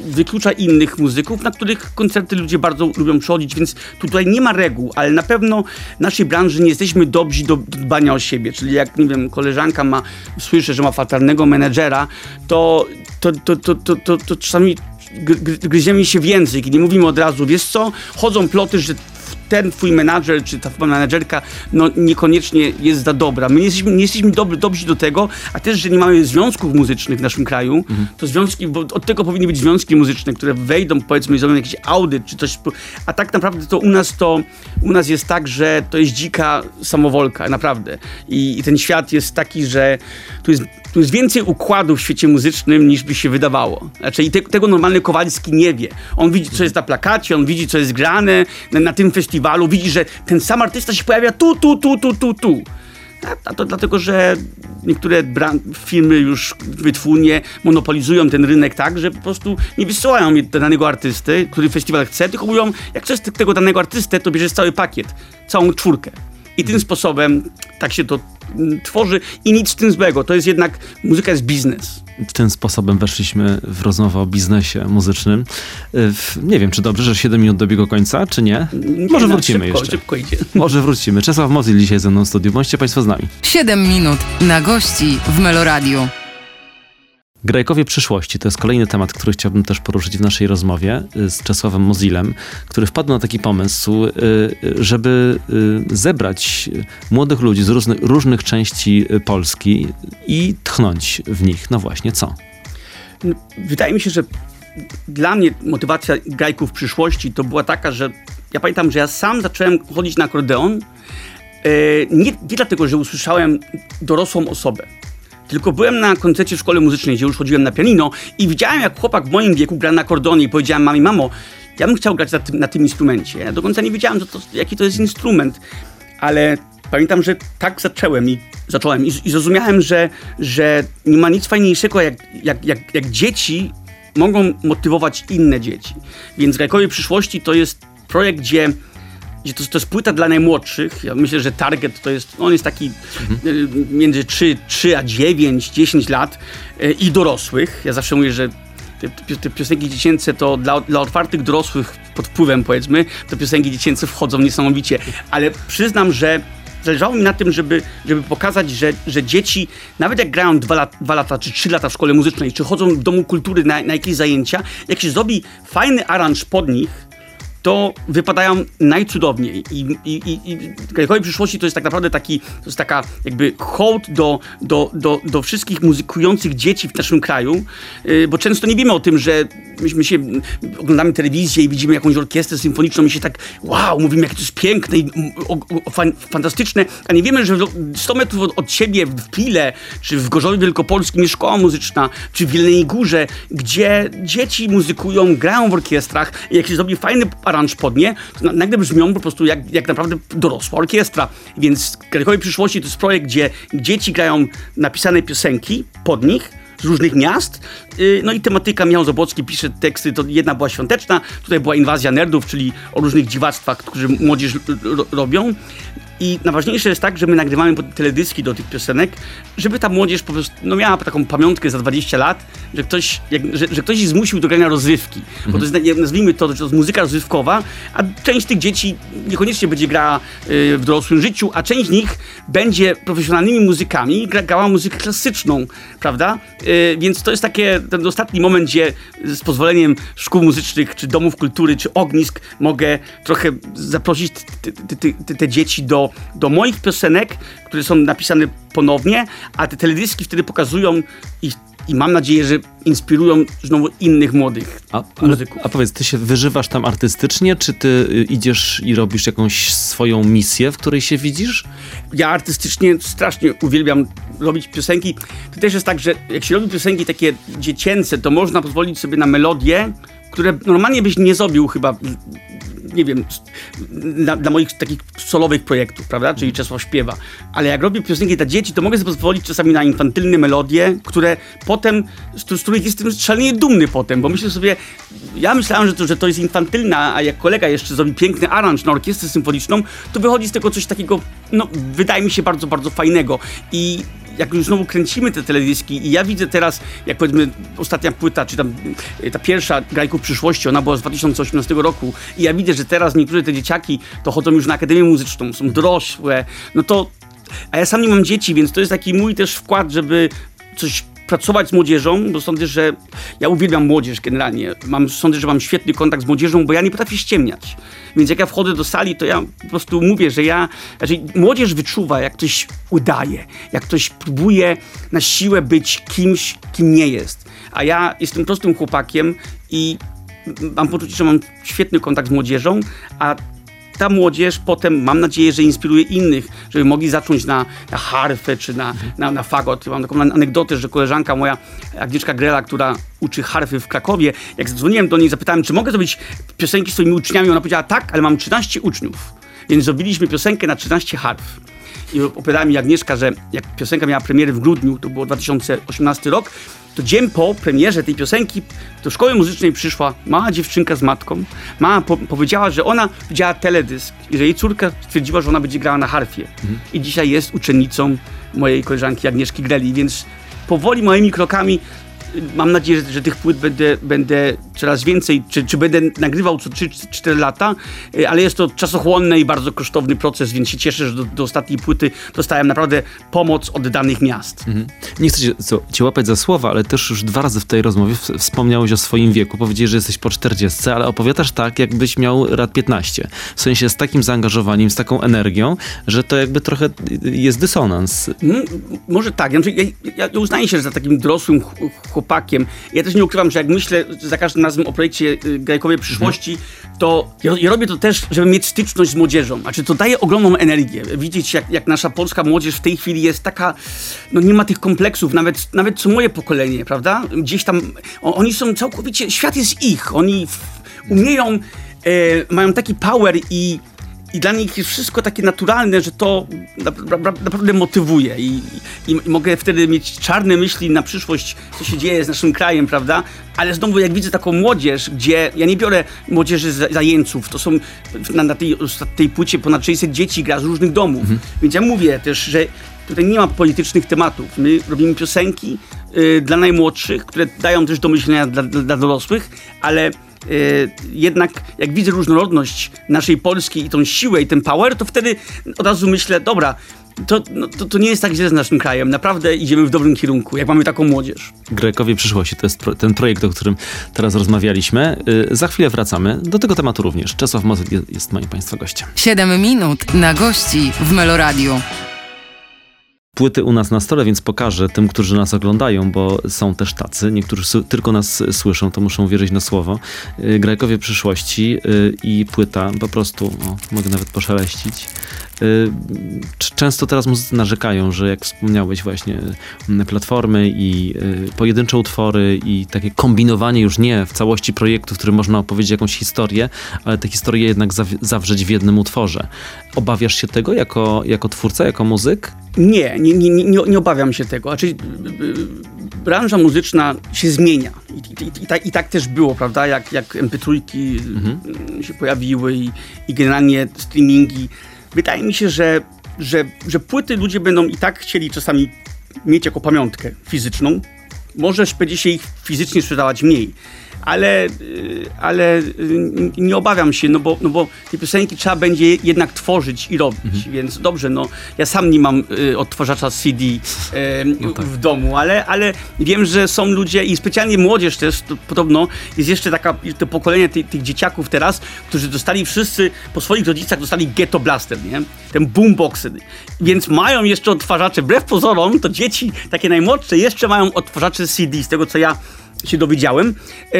wyklucza innych muzyków, na których koncerty ludzie bardzo lubią przychodzić, więc tutaj nie ma reguł, ale na pewno w naszej branży nie jesteśmy dobrzy do dbania o siebie, czyli jak, nie wiem, koleżanka ma, słyszę, że ma fatalnego menedżera, to, to, to, to, to, to, to czasami gryziemy się w język i nie mówimy od razu, wiesz co, chodzą ploty, że ten twój menadżer czy ta menadżerka no, niekoniecznie jest za dobra. My nie jesteśmy, nie jesteśmy dobry, dobrzy do tego, a też, że nie mamy związków muzycznych w naszym kraju, to związki, bo od tego powinny być związki muzyczne, które wejdą, powiedzmy, zrobią jakiś audyt czy coś. A tak naprawdę to u nas to, u nas jest tak, że to jest dzika samowolka, naprawdę. I, i ten świat jest taki, że tu jest, tu jest więcej układów w świecie muzycznym niż by się wydawało. Znaczy i te, tego normalny Kowalski nie wie. On widzi, co jest na plakacie, on widzi, co jest grane na, na tym festiwalu, widzi, że ten sam artysta się pojawia tu, tu, tu, tu, tu, tu. A- to dlatego, że niektóre firmy już wytwórnie monopolizują ten rynek tak, że po prostu nie wysyłają danego artysty, który festiwal chce, tylko mówią, jak chcesz te- tego danego artystę, to bierzesz cały pakiet, całą czwórkę. I tym sposobem tak się to mm, tworzy i nic z tym złego. To jest jednak, muzyka jest biznes. Tym sposobem weszliśmy w rozmowę o biznesie muzycznym. Y, Nie wiem, czy dobrze, że 7 minut dobiegło końca, czy nie? Nie, Może no, wrócimy szybko, jeszcze. Szybko idzie. Może wrócimy. Czesław Mozil dzisiaj ze mną w studiu. Bądźcie Państwo z nami. 7 minut na gości w Meloradiu. Grajkowie przyszłości to jest kolejny temat, który chciałbym też poruszyć w naszej rozmowie y, z Czesławem Mozilem, który wpadł na taki pomysł, y, y, żeby zebrać młodych ludzi z różnych, różnych części Polski i tchnąć w nich. No właśnie, co? Wydaje mi się, że dla mnie motywacja grajków przyszłości to była taka, że ja pamiętam, że ja sam zacząłem chodzić na akordeon nie, nie dlatego, że usłyszałem dorosłą osobę, tylko byłem na koncercie w szkole muzycznej, gdzie już chodziłem na pianino i widziałem, jak chłopak w moim wieku gra na akordeonie i powiedziałem mamie, mamo, ja bym chciał grać na tym, na tym instrumencie. Ja do końca nie wiedziałem, to, jaki to jest instrument, ale pamiętam, że tak zacząłem i zacząłem i, i zrozumiałem, że, że nie ma nic fajniejszego jak, jak, jak, jak dzieci mogą motywować inne dzieci. Więc Grajkowie Przyszłości to jest projekt, gdzie gdzie to, to jest płyta dla najmłodszych. Ja myślę, że target to jest, on jest taki y, między 3, 3 a 9, 10 lat y, i dorosłych. Ja zawsze mówię, że te, te, piosenki dziecięce to dla, dla otwartych dorosłych pod wpływem powiedzmy, te piosenki dziecięce wchodzą niesamowicie. Ale przyznam, że zależało mi na tym, żeby, żeby pokazać, że, że dzieci, nawet jak grają dwa, lat, dwa lata czy trzy lata w szkole muzycznej, czy chodzą w domu kultury na, na jakieś zajęcia, jak się zrobi fajny aranż pod nich, to wypadają najcudowniej. I, i, i, i Przyszłości to jest tak naprawdę taki, to jest taka jakby hołd do, do, do, do wszystkich muzykujących dzieci w naszym kraju, yy, bo często nie wiemy o tym, że myśmy się, oglądamy telewizję i widzimy jakąś orkiestrę symfoniczną i się tak wow, mówimy jak to jest piękne i o, o, fan, fantastyczne, a nie wiemy, że 100 metrów od, od siebie w Pile, czy w Gorzowie Wielkopolskim jest szkoła muzyczna, czy w Wielnej Górze, gdzie dzieci muzykują, grają w orkiestrach i jak się zrobi fajny aranż pod nie, nagle brzmią po prostu jak, jak naprawdę dorosła orkiestra. Więc Grajkowie Przyszłości to jest projekt, gdzie dzieci grają napisane piosenki pod nich, z różnych miast. No i tematyka Miał Zabłocki pisze teksty, to jedna była świąteczna, tutaj była inwazja nerdów, czyli o różnych dziwactwach, które młodzież robią. I najważniejsze jest tak, że my nagrywamy teledyski do tych piosenek, żeby ta młodzież po prostu no, miała taką pamiątkę za 20 lat, że ktoś, jak, że, że ktoś ich zmusił do grania rozrywki. Mhm. Bo to jest, nazwijmy to, że to jest muzyka rozrywkowa, a część tych dzieci niekoniecznie będzie grała y, w dorosłym życiu, a część z nich będzie profesjonalnymi muzykami, gra, grała muzykę klasyczną, prawda? Y, więc to jest takie, ten ostatni moment, gdzie z pozwoleniem szkół muzycznych, czy domów kultury, czy ognisk mogę trochę zaprosić te, dzieci do do, moich piosenek, które są napisane ponownie, a te teledyski wtedy pokazują i, i mam nadzieję, że inspirują znowu innych młodych a, muzyków. A powiedz, ty się wyżywasz tam artystycznie, czy ty y, idziesz i robisz jakąś swoją misję, w której się widzisz? Ja artystycznie strasznie uwielbiam robić piosenki. To też jest tak, że jak się robi piosenki takie dziecięce, to można pozwolić sobie na melodie, które normalnie byś nie zrobił chyba nie wiem, dla, moich takich solowych projektów, prawda? Czyli Czesław śpiewa. Ale jak robię piosenki dla dzieci, to mogę sobie pozwolić czasami na infantylne melodie, które potem, z, z których jestem szalenie dumny potem, bo myślę sobie, ja myślałem, że to, że to jest infantylna, a jak kolega jeszcze zrobi piękny aranż na orkiestrę symfoniczną, to wychodzi z tego coś takiego, no, wydaje mi się bardzo, bardzo fajnego. I jak już znowu kręcimy te teledyski i ja widzę teraz, jak powiedzmy ostatnia płyta, czy tam e, ta pierwsza Grajków Przyszłości, ona była z 2018 roku i ja widzę, że teraz niektóre te dzieciaki to chodzą już na Akademię Muzyczną, są dorosłe, no to a ja sam nie mam dzieci, więc to jest taki mój też wkład, żeby coś pracować z młodzieżą, bo sądzę, że ja uwielbiam młodzież generalnie. Mam, sądzę, że mam świetny kontakt z młodzieżą, bo ja nie potrafię ściemniać. Więc jak ja wchodzę do sali, to ja po prostu mówię, że ja, znaczy młodzież wyczuwa, jak ktoś udaje, jak ktoś próbuje na siłę być kimś, kim nie jest. A ja jestem prostym chłopakiem i mam poczucie, że mam świetny kontakt z młodzieżą, a ta młodzież potem, mam nadzieję, że inspiruje innych, żeby mogli zacząć na, na harfę czy na, na, na fagot. Mam taką anegdotę, że koleżanka moja, Agnieszka Grela, która uczy harfy w Krakowie, jak zadzwoniłem do niej, zapytałem, czy mogę zrobić piosenki swoimi uczniami, ona powiedziała tak, ale mam 13 uczniów. Więc zrobiliśmy piosenkę na 13 harf. I opowiadała mi Agnieszka, że jak piosenka miała premierę w grudniu, to było 2018 rok, to dzień po premierze tej piosenki do szkoły muzycznej przyszła mała dziewczynka z matką. Mama po powiedziała, że ona widziała teledysk i że jej córka stwierdziła, że ona będzie grała na harfie. Mhm. I dzisiaj jest uczennicą mojej koleżanki Agnieszki Greli, więc powoli moimi krokami mam nadzieję, że, że tych płyt będę, będę coraz więcej, czy, czy będę nagrywał co 3-4 lata, y, ale jest to czasochłonny i bardzo kosztowny proces, więc się cieszę, że do, do ostatniej płyty dostałem naprawdę pomoc od danych miast. Mhm. Nie chcę cię, co, cię łapać za słowa, ale też już dwa razy w tej rozmowie wspomniałeś o swoim wieku. Powiedziałeś, że jesteś po 40, ale opowiadasz tak, jakbyś miał lat 15. W sensie z takim zaangażowaniem, z taką energią, że to jakby trochę jest dysonans. Hmm, może tak. Ja, ja, ja uznaję się za takim dorosłym chłopakiem, chłopakiem. Ja też nie ukrywam, że jak myślę za każdym razem o projekcie y, Grajkowej Przyszłości, to ja, robię to też, żeby mieć styczność z młodzieżą. Znaczy to daje ogromną energię. Widzieć, jak, jak nasza polska młodzież w tej chwili jest taka, no nie ma tych kompleksów, nawet, nawet co moje pokolenie, prawda? Gdzieś tam, o, oni są całkowicie, świat jest ich. Oni w, umieją, e, mają taki power i i dla nich jest wszystko takie naturalne, że to naprawdę motywuje I, i, i, mogę wtedy mieć czarne myśli na przyszłość, co się dzieje z naszym krajem, prawda? Ale znowu jak widzę taką młodzież, gdzie ja nie biorę młodzieży zajęców, to są na, na tej, tej płycie ponad 600 dzieci gra z różnych domów, mhm. więc ja mówię też, że tutaj nie ma politycznych tematów. My robimy piosenki y, dla najmłodszych, które dają też do myślenia dla, dla, dorosłych, ale jednak jak widzę różnorodność naszej Polski i tą siłę i ten power, to wtedy od razu myślę, dobra, to, no, to, to, nie jest tak źle z naszym krajem. Naprawdę idziemy w dobrym kierunku, jak mamy taką młodzież. Grekowie przyszłości to jest pro, ten projekt, o którym teraz rozmawialiśmy. Yy, za chwilę wracamy do tego tematu również. Czesław Mozyt jest, jest moim Państwa gościem. 7 minut na gości w Meloradiu płyty u nas na stole, więc pokażę tym, którzy nas oglądają, bo są też tacy. Niektórzy tylko nas słyszą, to muszą wierzyć na słowo. Y, Grajkowie przyszłości y, i płyta, po prostu, o, mogę nawet poszeleścić. Y, często teraz muzycy narzekają, że jak wspomniałeś właśnie platformy i pojedyncze utwory i takie kombinowanie już nie w całości projektu, w którym można opowiedzieć jakąś historię, ale tę historię jednak zawrzeć w jednym utworze. Obawiasz się tego jako, jako twórca, jako muzyk? Nie, nie, nie, nie, nie obawiam się tego. Znaczy, branża muzyczna się zmienia. I, i, i, tak, i tak, też było, prawda? Jak, jak MP3 mhm. się pojawiły i, i generalnie streamingi. Wydaje mi się, że, że, że płyty ludzie będą i tak chcieli czasami mieć jako pamiątkę fizyczną. Może będzie się ich fizycznie sprzedawać mniej, ale, y, ale y, nie obawiam się, no bo, no bo te piosenki trzeba będzie jednak tworzyć i robić, mhm. więc dobrze, no ja sam nie mam y, odtwarzacza CD y, no tak. w domu, ale, ale wiem, że są ludzie i specjalnie młodzież też, to, podobno jest jeszcze taka, to pokolenie ty, tych dzieciaków teraz, którzy dostali wszyscy, po swoich rodzicach dostali Ghetto Blaster, nie? Ten boombox, więc mają jeszcze odtwarzacze, wbrew pozorom, to dzieci takie najmłodsze jeszcze mają odtwarzacze CD, z tego co ja się dowiedziałem, e,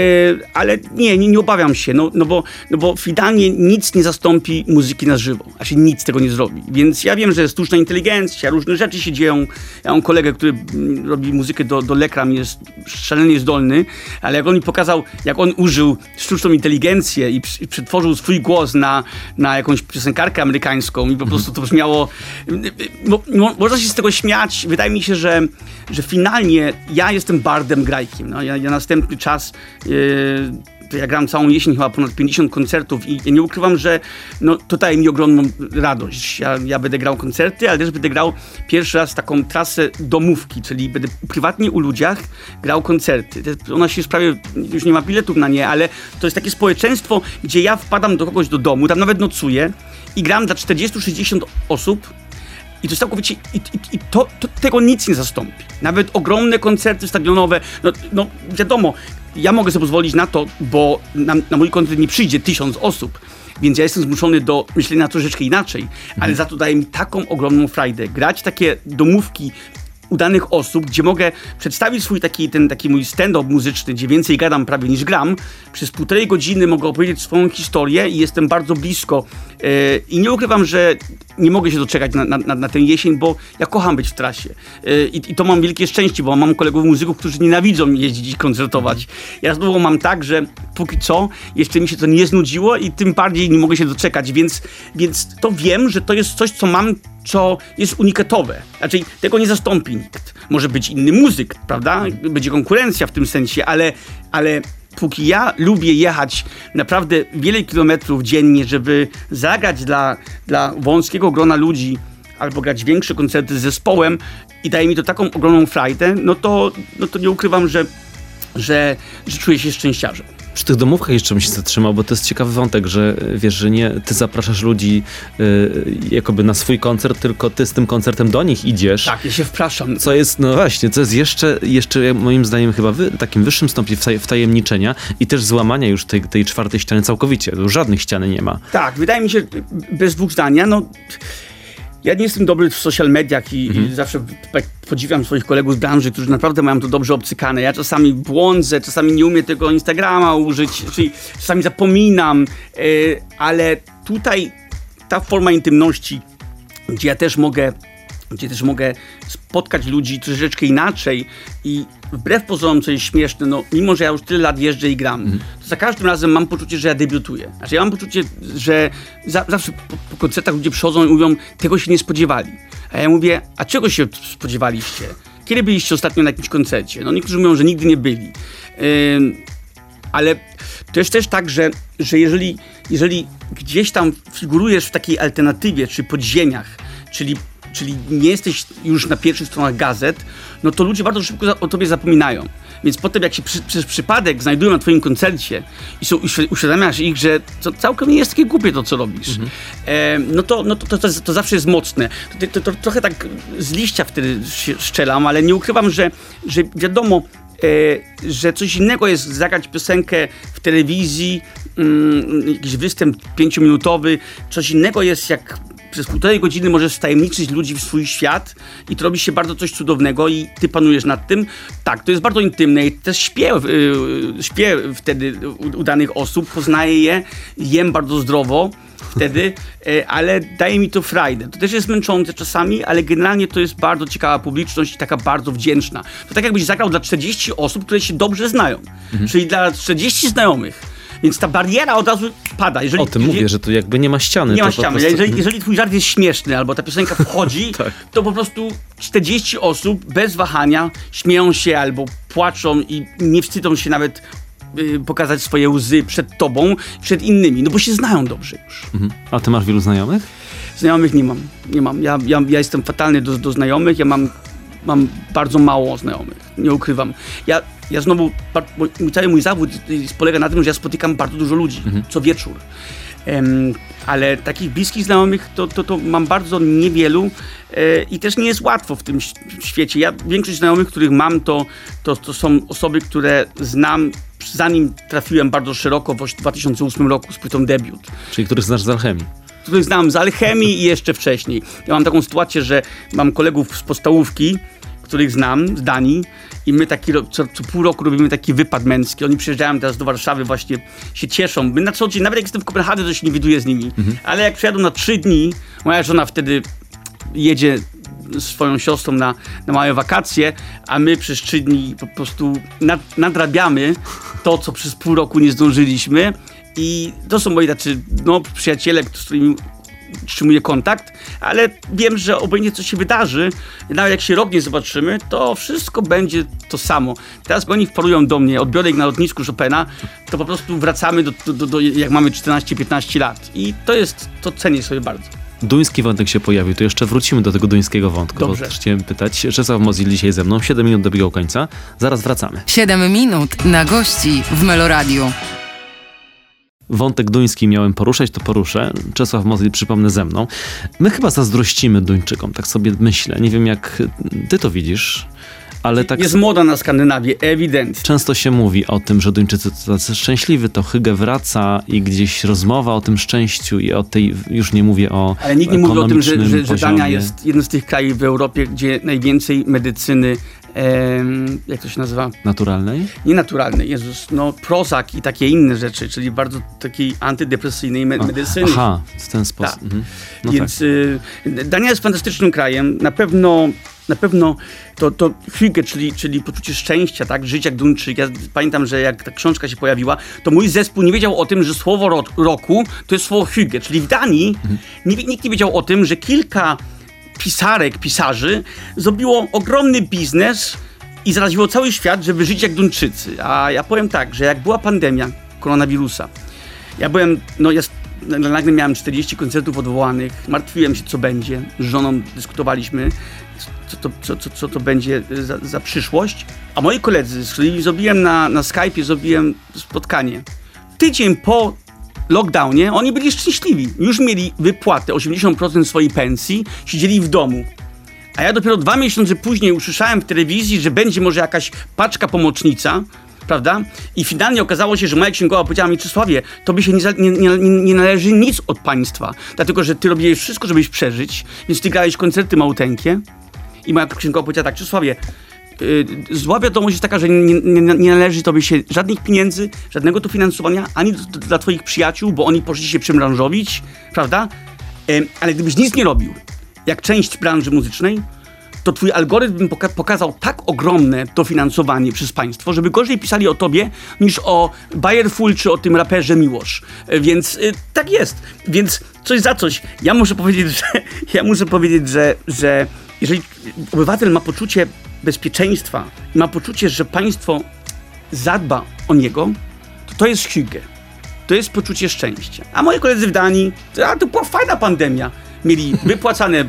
ale nie, nie, nie obawiam się, no, no, bo, no bo finalnie nic nie zastąpi muzyki na żywo, a się nic tego nie zrobi. Więc ja wiem, że sztuczna inteligencja, różne rzeczy się dzieją. Ja mam kolegę, który mm, robi muzykę do, do lekram, jest szalenie zdolny, ale jak on mi pokazał, jak on użył sztuczną inteligencję i, i przetworzył swój głos na, na jakąś piosenkarkę amerykańską i po prostu to brzmiało... No, no, można się z tego śmiać. Wydaje mi się, że, że finalnie ja jestem bardem grajkiem. No, ja, ja następny czas e, ja gram całą jesień, chyba ponad 50 koncertów i nie ukrywam, że no, to daje mi ogromną radość. Ja, ja będę grał koncerty, ale też będę grał pierwszy raz taką trasę domówki, czyli będę prywatnie u ludziach grał koncerty. Ona się sprawie, już nie ma biletów na nie, ale to jest takie społeczeństwo, gdzie ja wpadam do kogoś do domu, tam nawet nocuję i gram dla 40-60 osób i to całkowicie. I, i, i to, to, tego nic nie zastąpi. Nawet ogromne koncerty stadionowe. No, no wiadomo, ja mogę sobie pozwolić na to, bo na, na mój koncert nie przyjdzie tysiąc osób. Więc ja jestem zmuszony do myślenia troszeczkę inaczej, mhm. ale za to daje mi taką ogromną frajdę. Grać takie domówki udanych osób, gdzie mogę przedstawić swój taki, ten taki mój stand-up muzyczny, gdzie więcej gadam prawie niż gram. Przez półtorej godziny mogę opowiedzieć swoją historię i jestem bardzo blisko. Yy, I nie ukrywam, że nie mogę się doczekać na, na, na tę jesień, bo ja kocham być w trasie. Yy, i, I to mam wielkie szczęście, bo mam kolegów muzyków, którzy nienawidzą jeździć i koncertować. Ja znowu mam tak, że póki co jeszcze mi się to nie znudziło i tym bardziej nie mogę się doczekać, więc, więc to wiem, że to jest coś, co mam co jest unikatowe. Znaczy, tego nie zastąpi nikt. Może być inny muzyk, prawda? Będzie konkurencja w tym sensie, ale, ale póki ja lubię jechać naprawdę wiele kilometrów dziennie, żeby zagrać dla, dla wąskiego grona ludzi, albo grać większe koncerty z zespołem i daje mi to taką ogromną frajdę, no to, no to nie ukrywam, że, że, że czuję się szczęściarzem. Przy tych domówkach jeszcze bym się zatrzymał, bo to jest ciekawy wątek, że wiesz, że nie ty zapraszasz ludzi y, jakoby na swój koncert, tylko ty z tym koncertem do nich idziesz. Tak, ja się wpraszam. Co jest, no właśnie, co jest jeszcze, jeszcze moim zdaniem chyba wy, takim wyższym stopniu wtajemniczenia i też złamania już tej, tej czwartej ściany całkowicie. Już żadnych ściany nie ma. Tak, wydaje mi się, bez dwóch zdania, no ja nie jestem dobry w social mediach i, mhm. i zawsze podziwiam swoich kolegów z branży, którzy naprawdę mają to dobrze obcykane. Ja czasami błądzę, czasami nie umiem tego Instagrama użyć, czyli czasami zapominam, yy, ale tutaj ta forma intymności, gdzie ja też mogę gdzie też mogę spotkać ludzi troszeczkę inaczej i wbrew pozorom, co jest śmieszne, no mimo, że ja już tyle lat jeżdżę i gram, to za każdym razem mam poczucie, że ja debiutuję. Znaczy ja mam poczucie, że za, zawsze po, po koncertach ludzie przychodzą i mówią, tego się nie spodziewali. A ja mówię, a czego się spodziewaliście? Kiedy byliście ostatnio na jakimś koncercie? No niektórzy mówią, że nigdy nie byli. Ym, ale to jest też tak, że, że jeżeli, jeżeli gdzieś tam figurujesz w takiej alternatywie, czy podziemiach, czyli, czyli nie jesteś już na pierwszych stronach gazet, no to ludzie bardzo szybko o tobie zapominają. Więc potem jak się przy, przez przypadek znajdują na twoim koncercie i są, uświ- uświadamiasz ich, że to całkiem nie jest takie głupie to, co robisz, e, no, to, no to, to, to, to zawsze jest mocne. To, to trochę tak z liścia wtedy się szczelam, ale nie ukrywam, że, że wiadomo, e, że coś innego jest zagrać piosenkę w telewizji, mm, jakiś występ pięciominutowy, coś innego jest jak przez półtorej godziny możesz wtajemniczyć ludzi w swój świat i to robi się bardzo coś cudownego i ty panujesz nad tym. Tak, to jest bardzo intymne i też śpię, y, śpię wtedy u, u danych osób, poznaję je, jem bardzo zdrowo wtedy, e, ale daje mi to frajdę. To też jest męczące czasami, ale generalnie to jest bardzo ciekawa publiczność i taka bardzo wdzięczna. To tak jakbyś zagrał dla 40 osób, które się dobrze znają, czyli dla 40 znajomych. Więc ta bariera od razu pada. Jeżeli, O tym mówię, że tu jakby nie ma ściany. nie ma ściany. prostu- Jeżeli, jeżeli twój żart jest śmieszny, albo ta piosenka wchodzi, Tak. to po prostu 40 osób bez wahania śmieją się albo płaczą i nie wstydzą się nawet y, pokazać swoje łzy przed tobą, przed innymi, no bo się znają dobrze już. Mhm. A ty masz wielu znajomych? Znajomych nie mam. Nie mam. Ja, ja, ja jestem fatalny do, do znajomych, ja mam, mam bardzo mało znajomych. Nie ukrywam. Ja, ja znowu, cały mój zawód polega na tym, że ja spotykam bardzo dużo ludzi co wieczór. Em, ale takich bliskich znajomych to, to, to mam bardzo niewielu e, i też nie jest łatwo w tym świecie. Ja większość znajomych, których mam, to, to, to są osoby, które znam zanim trafiłem bardzo szeroko w oś- 2008 roku z płytą debiut Czyli których znasz z alchemii. Których znam z alchemii i jeszcze wcześniej. Ja mam taką sytuację, że mam kolegów z podstałówki, których znam z Danii i my taki, co, co pół roku robimy taki wypad męski. Oni przyjeżdżają teraz do Warszawy, właśnie się cieszą. My na co dzień, nawet jak jestem w Kopenhadze, to się nie widuję z nimi. Ale jak przyjadą na trzy dni, moja żona wtedy jedzie swoją siostrą na, na małe wakacje, a my przez trzy dni po prostu nad, nadrabiamy to, co przez pół roku nie zdążyliśmy. I to są moi tacy no, przyjaciele, z którymi utrzymuję kontakt, ale wiem, że obojętnie co się wydarzy, nawet jak się rok nie zobaczymy, to wszystko będzie to samo. Teraz, gdy oni wparują do mnie, odbiorę ich na lotnisku Chopina, to po prostu wracamy do, do, do, do jak mamy 14-15 lat. I to jest, to cenię sobie bardzo. Duński wątek się pojawił, to jeszcze wrócimy do tego duńskiego wątku. Dobrze. Bo chciałem pytać. Czesław Mozil dzisiaj ze mną, 7 minut dobiegał końca. Zaraz wracamy. 7 minut na gości w Meloradiu. Wątek duński miałem poruszać, to poruszę. Czesław Mozil, przypomnę, ze mną. My chyba zazdrościmy Duńczykom, tak sobie myślę. Nie wiem, jak ty to widzisz, ale tak Jest moda na Skandynawię, ewidentnie. często się mówi o tym, że Duńczycy to tacy szczęśliwi, to Hygge wraca i gdzieś rozmowa o tym szczęściu i o tej, już nie mówię o Ale nikt nie mówi o tym, że, że, że. Dania jest jednym z tych krajów w Europie, gdzie najwięcej medycyny, jak to się nazywa, naturalnej. nienaturalnej, Jezus, no Prozac i takie inne rzeczy, czyli bardzo takiej antydepresyjnej me- medycyny. Aha, w ten sposób. Tak. Mhm. No Więc y, Dania jest fantastycznym krajem. Na pewno, na pewno to, to hygge, czyli, czyli poczucie szczęścia, tak? Żyć jak Duńczyk. Ja pamiętam, że jak ta książka się pojawiła, to mój zespół nie wiedział o tym, że słowo ro roku to jest słowo hygge. Czyli w Danii nie, nikt nie wiedział o tym, że kilka pisarek, pisarzy zrobiło ogromny biznes i zaraziło cały świat, żeby żyć jak Duńczycy. A ja powiem tak, że jak była pandemia koronawirusa, ja byłem, no jest, nagle miałem 40 koncertów odwołanych, martwiłem się, co będzie. Z żoną dyskutowaliśmy, co to, co, co, co to będzie za, za przyszłość. A moi koledzy, z którymi zrobiłem na, na Skype'ie, zrobiłem spotkanie. Tydzień po lockdownie oni byli szczęśliwi. Już mieli wypłatę 80% swojej pensji, siedzieli w domu. A ja dopiero dwa miesiące później usłyszałem w telewizji, że będzie może jakaś paczka pomocnica, prawda? I finalnie okazało się, że moja księgowa powiedziała mi, Czesławie, tobie się nie, nie, nie, nie należy nic od państwa, dlatego że ty robiłeś wszystko, żebyś przeżyć, więc ty grałeś koncerty małteńkie. I moja księgowa powiedziała tak, Czesławie, zła wiadomość jest taka, że nie, nie, nie należy tobie się żadnych pieniędzy, żadnego dofinansowania, ani do, dla twoich przyjaciół, bo oni poszli się przymranżowić, prawda? Ale gdybyś nic nie robił jak część branży muzycznej, to twój algorytm poka pokazał tak ogromne dofinansowanie przez państwo, żeby gorzej pisali o tobie niż o Bayerful czy o tym raperze Miłosz. E, więc y, tak jest. Więc coś za coś. Ja muszę powiedzieć, że ja muszę powiedzieć, że, że jeżeli obywatel ma poczucie bezpieczeństwa ma poczucie, że państwo zadba o niego, to to jest hygge. To jest poczucie szczęścia. A moi koledzy w Danii, a to była fajna pandemia mieli wypłacane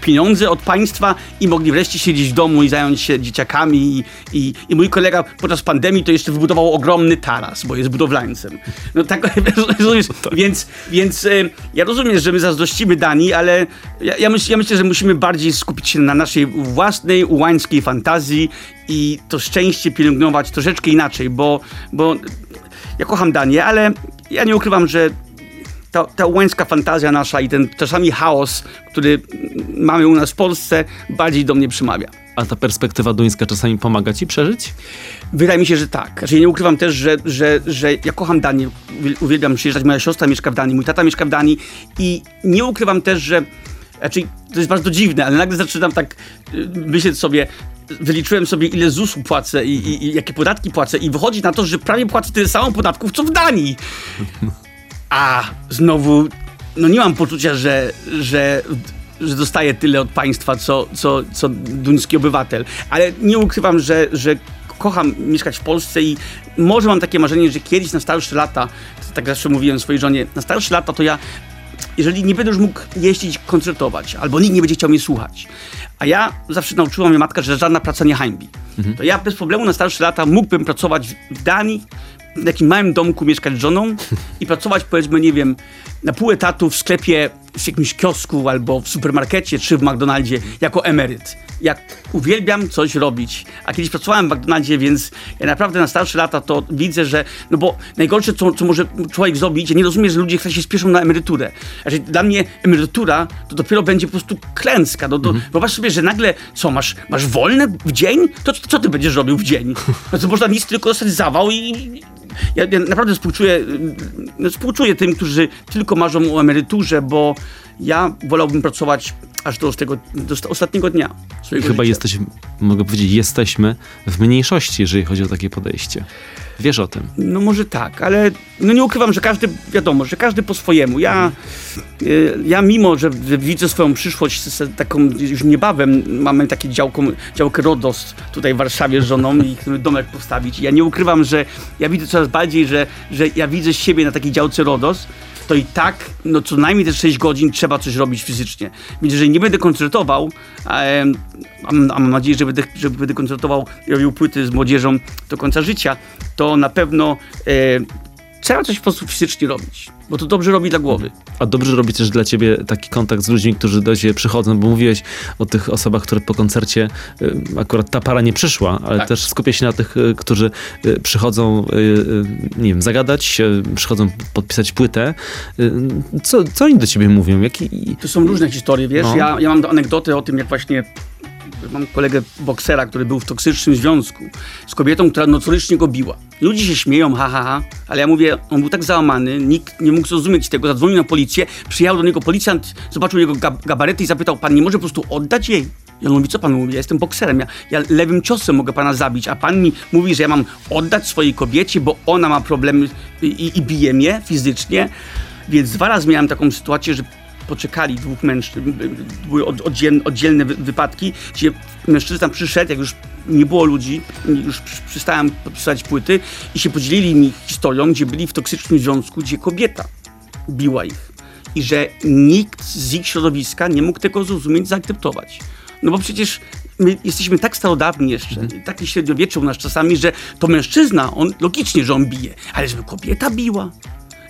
pieniądze od państwa i mogli wreszcie siedzieć w domu i zająć się dzieciakami. I, i, i mój kolega podczas pandemii to jeszcze wybudował ogromny taras, bo jest budowlańcem. No tak, rozumiesz? Więc, więc e, ja rozumiem, że my zazdrościmy Danii, ale ja, ja, myśl, ja myślę, że musimy bardziej skupić się na naszej własnej, ułańskiej fantazji i to szczęście pielęgnować troszeczkę inaczej, bo, bo ja kocham Danię, ale ja nie ukrywam, że ta, ta łańska fantazja nasza i ten czasami chaos, który mamy u nas w Polsce, bardziej do mnie przemawia. A ta perspektywa duńska czasami pomaga ci przeżyć? Wydaje mi się, że tak. Znaczy, nie ukrywam też, że, że, że ja kocham Danię, uwielbiam przyjeżdżać. Moja siostra mieszka w Danii, mój tata mieszka w Danii i nie ukrywam też, że znaczy, to jest bardzo dziwne, ale nagle zaczynam tak y, myśleć sobie, wyliczyłem sobie ile ZUS-u płacę i, i, i, jakie podatki płacę i wychodzi na to, że prawie płacę tyle samo podatków, co w Danii. A znowu, no nie mam poczucia, że, że, że dostaję tyle od państwa, co, co, co duński obywatel. Ale nie ukrywam, że, że kocham mieszkać w Polsce i może mam takie marzenie, że kiedyś na starsze lata, tak zawsze mówiłem swojej żonie, na starsze lata to ja, jeżeli nie będę już mógł jeździć, koncertować, albo nikt nie będzie chciał mnie słuchać, a ja zawsze nauczyła mnie matka, że żadna praca nie hańbi, mhm. to ja bez problemu na starsze lata mógłbym pracować w Danii, w takim małym domku mieszkać z żoną i pracować powiedzmy, nie wiem, na pół etatu w sklepie, w jakimś kiosku albo w supermarkecie czy w McDonaldzie jako emeryt. Jak uwielbiam coś robić. A kiedyś pracowałem w McDonaldzie, więc ja naprawdę na starsze lata to widzę, że, no bo najgorsze, co, co może człowiek zrobić, ja nie rozumiem, że ludzie się spieszą na emeryturę. Znaczy, dla mnie emerytura to dopiero będzie po prostu klęska. No, to, mhm. Wyobraź sobie, że nagle, co, masz, masz wolne w dzień? To, to co ty będziesz robił w dzień? No to można nic, tylko dostać zawał i, ja, ja naprawdę współczuję, no, współczuję tym, którzy tylko marzą o emeryturze, bo ja wolałbym pracować aż do, tego, do ostatniego dnia Chyba życia. jesteś, mogę powiedzieć, jesteśmy w mniejszości, jeżeli chodzi o takie podejście. Wiesz o tym. No może tak, ale no nie ukrywam, że każdy, wiadomo, że każdy po swojemu. Ja, y, ja mimo, że, widzę swoją przyszłość taką już niebawem, mamy takie działko, działkę Rodos tutaj w Warszawie z żoną i chcemy domek postawić. Ja nie ukrywam, że ja widzę coraz bardziej, że, że ja widzę siebie na takiej działce Rodos, to i tak no co najmniej te 6 godzin trzeba coś robić fizycznie. Więc jeżeli nie będę koncertował, a, mam nadzieję, że będę, że będę koncertował i robił płyty z młodzieżą do końca życia, to na pewno e, trzeba coś w sposób fizycznie robić, bo to dobrze robi dla głowy. A dobrze robi też dla ciebie taki kontakt z ludźmi, którzy do ciebie przychodzą, bo mówiłeś o tych osobach, które po koncercie, y, akurat ta para nie przyszła, ale tak. też skupię się na tych, y, którzy y, przychodzą, nie wiem, zagadać, przychodzą podpisać płytę. Co, co oni do ciebie mówią? Jaki... To są różne historie, wiesz, no. ja, ja mam anegdoty o tym, jak właśnie mam kolegę boksera, który był w toksycznym związku z kobietą, która notorycznie go biła. Ludzie się śmieją, ha, ha, ha, ale ja mówię, on był tak załamany, nikt nie mógł zrozumieć tego, zadzwonił na policję, przyjechał do niego policjant, zobaczył jego gabarety i zapytał, pan nie może po prostu oddać jej? I on mówi, co pan mówi? Ja jestem bokserem, ja, ja, lewym ciosem mogę pana zabić, a pan mi mówi, że ja mam oddać swojej kobiecie, bo ona ma problemy i, i bije mnie fizycznie. Więc dwa razy miałem taką sytuację, że poczekali dwóch mężczyzn, były oddzielne, oddzielne wypadki, gdzie mężczyzna przyszedł, jak już nie było ludzi, już przestałem podpisać płyty i się podzielili mi historią, gdzie byli w toksycznym związku, gdzie kobieta biła ich i że nikt z ich środowiska nie mógł tego zrozumieć, zaakceptować. No bo przecież my jesteśmy tak starodawni jeszcze, mhm. takie średniowiecze u nas czasami, że to mężczyzna, on logicznie, że on bije, ale żeby kobieta biła,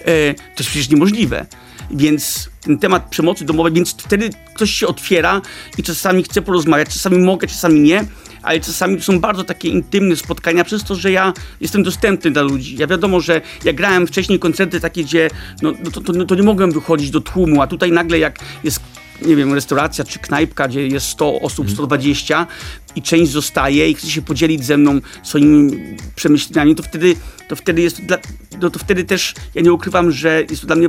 e, to jest przecież niemożliwe. Więc ten temat przemocy domowej, więc wtedy ktoś się otwiera i czasami chce porozmawiać, czasami mogę, czasami nie, ale czasami są bardzo takie intymne spotkania przez to, że ja jestem dostępny dla ludzi. Ja wiadomo, że jak grałem wcześniej koncerty takie, gdzie no, no to, to, no, to nie mogłem wychodzić do tłumu, a tutaj nagle jak jest nie wiem, restauracja czy knajpka, gdzie jest 100 osób, 120 mhm. i część zostaje i chce się podzielić ze mną swoimi przemyśleniami, to wtedy, to wtedy jest, dla, no to wtedy też, ja nie ukrywam, że jest to dla mnie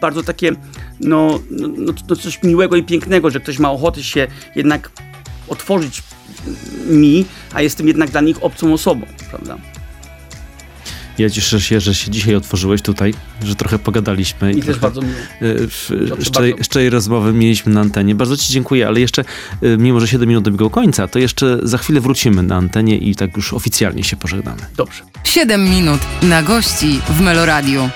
bardzo takie, no, no, no, no coś miłego i pięknego, że ktoś ma ochotę się jednak otworzyć mi, a jestem jednak dla nich obcą osobą, prawda? Ja cieszę się, że się dzisiaj otworzyłeś tutaj, że trochę pogadaliśmy. I i też trochę, bardzo miło. e, szczerej rozmowy mieliśmy na antenie. Bardzo Ci dziękuję, ale jeszcze, e, mimo że 7 minut dobiegło końca, to jeszcze za chwilę wrócimy na antenie i tak już oficjalnie się pożegnamy. Dobrze. 7 minut na gości w Meloradiu.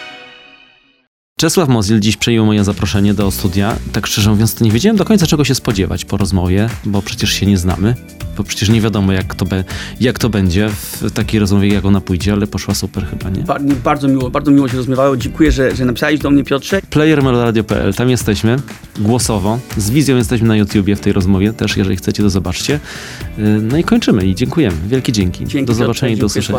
Czesław Mozil dziś przyjął moje zaproszenie do studia. Tak szczerze mówiąc, to nie wiedziałem do końca czego się spodziewać po rozmowie, bo przecież się nie znamy, bo przecież nie wiadomo jak to, be, jak to będzie w takiej rozmowie, jak ona pójdzie, ale poszła super chyba, nie? Ba- bardzo miło, bardzo miło się rozmawiało. Dziękuję, że, że napisałeś do mnie, Piotrze. playermeloradio.pl, tam jesteśmy, głosowo, z wizją jesteśmy na YouTubie w tej rozmowie, też jeżeli chcecie to zobaczcie. Yy, No i kończymy i dziękujemy. Wielkie dzięki. Dzięki, do zobaczenia i do usłyszenia.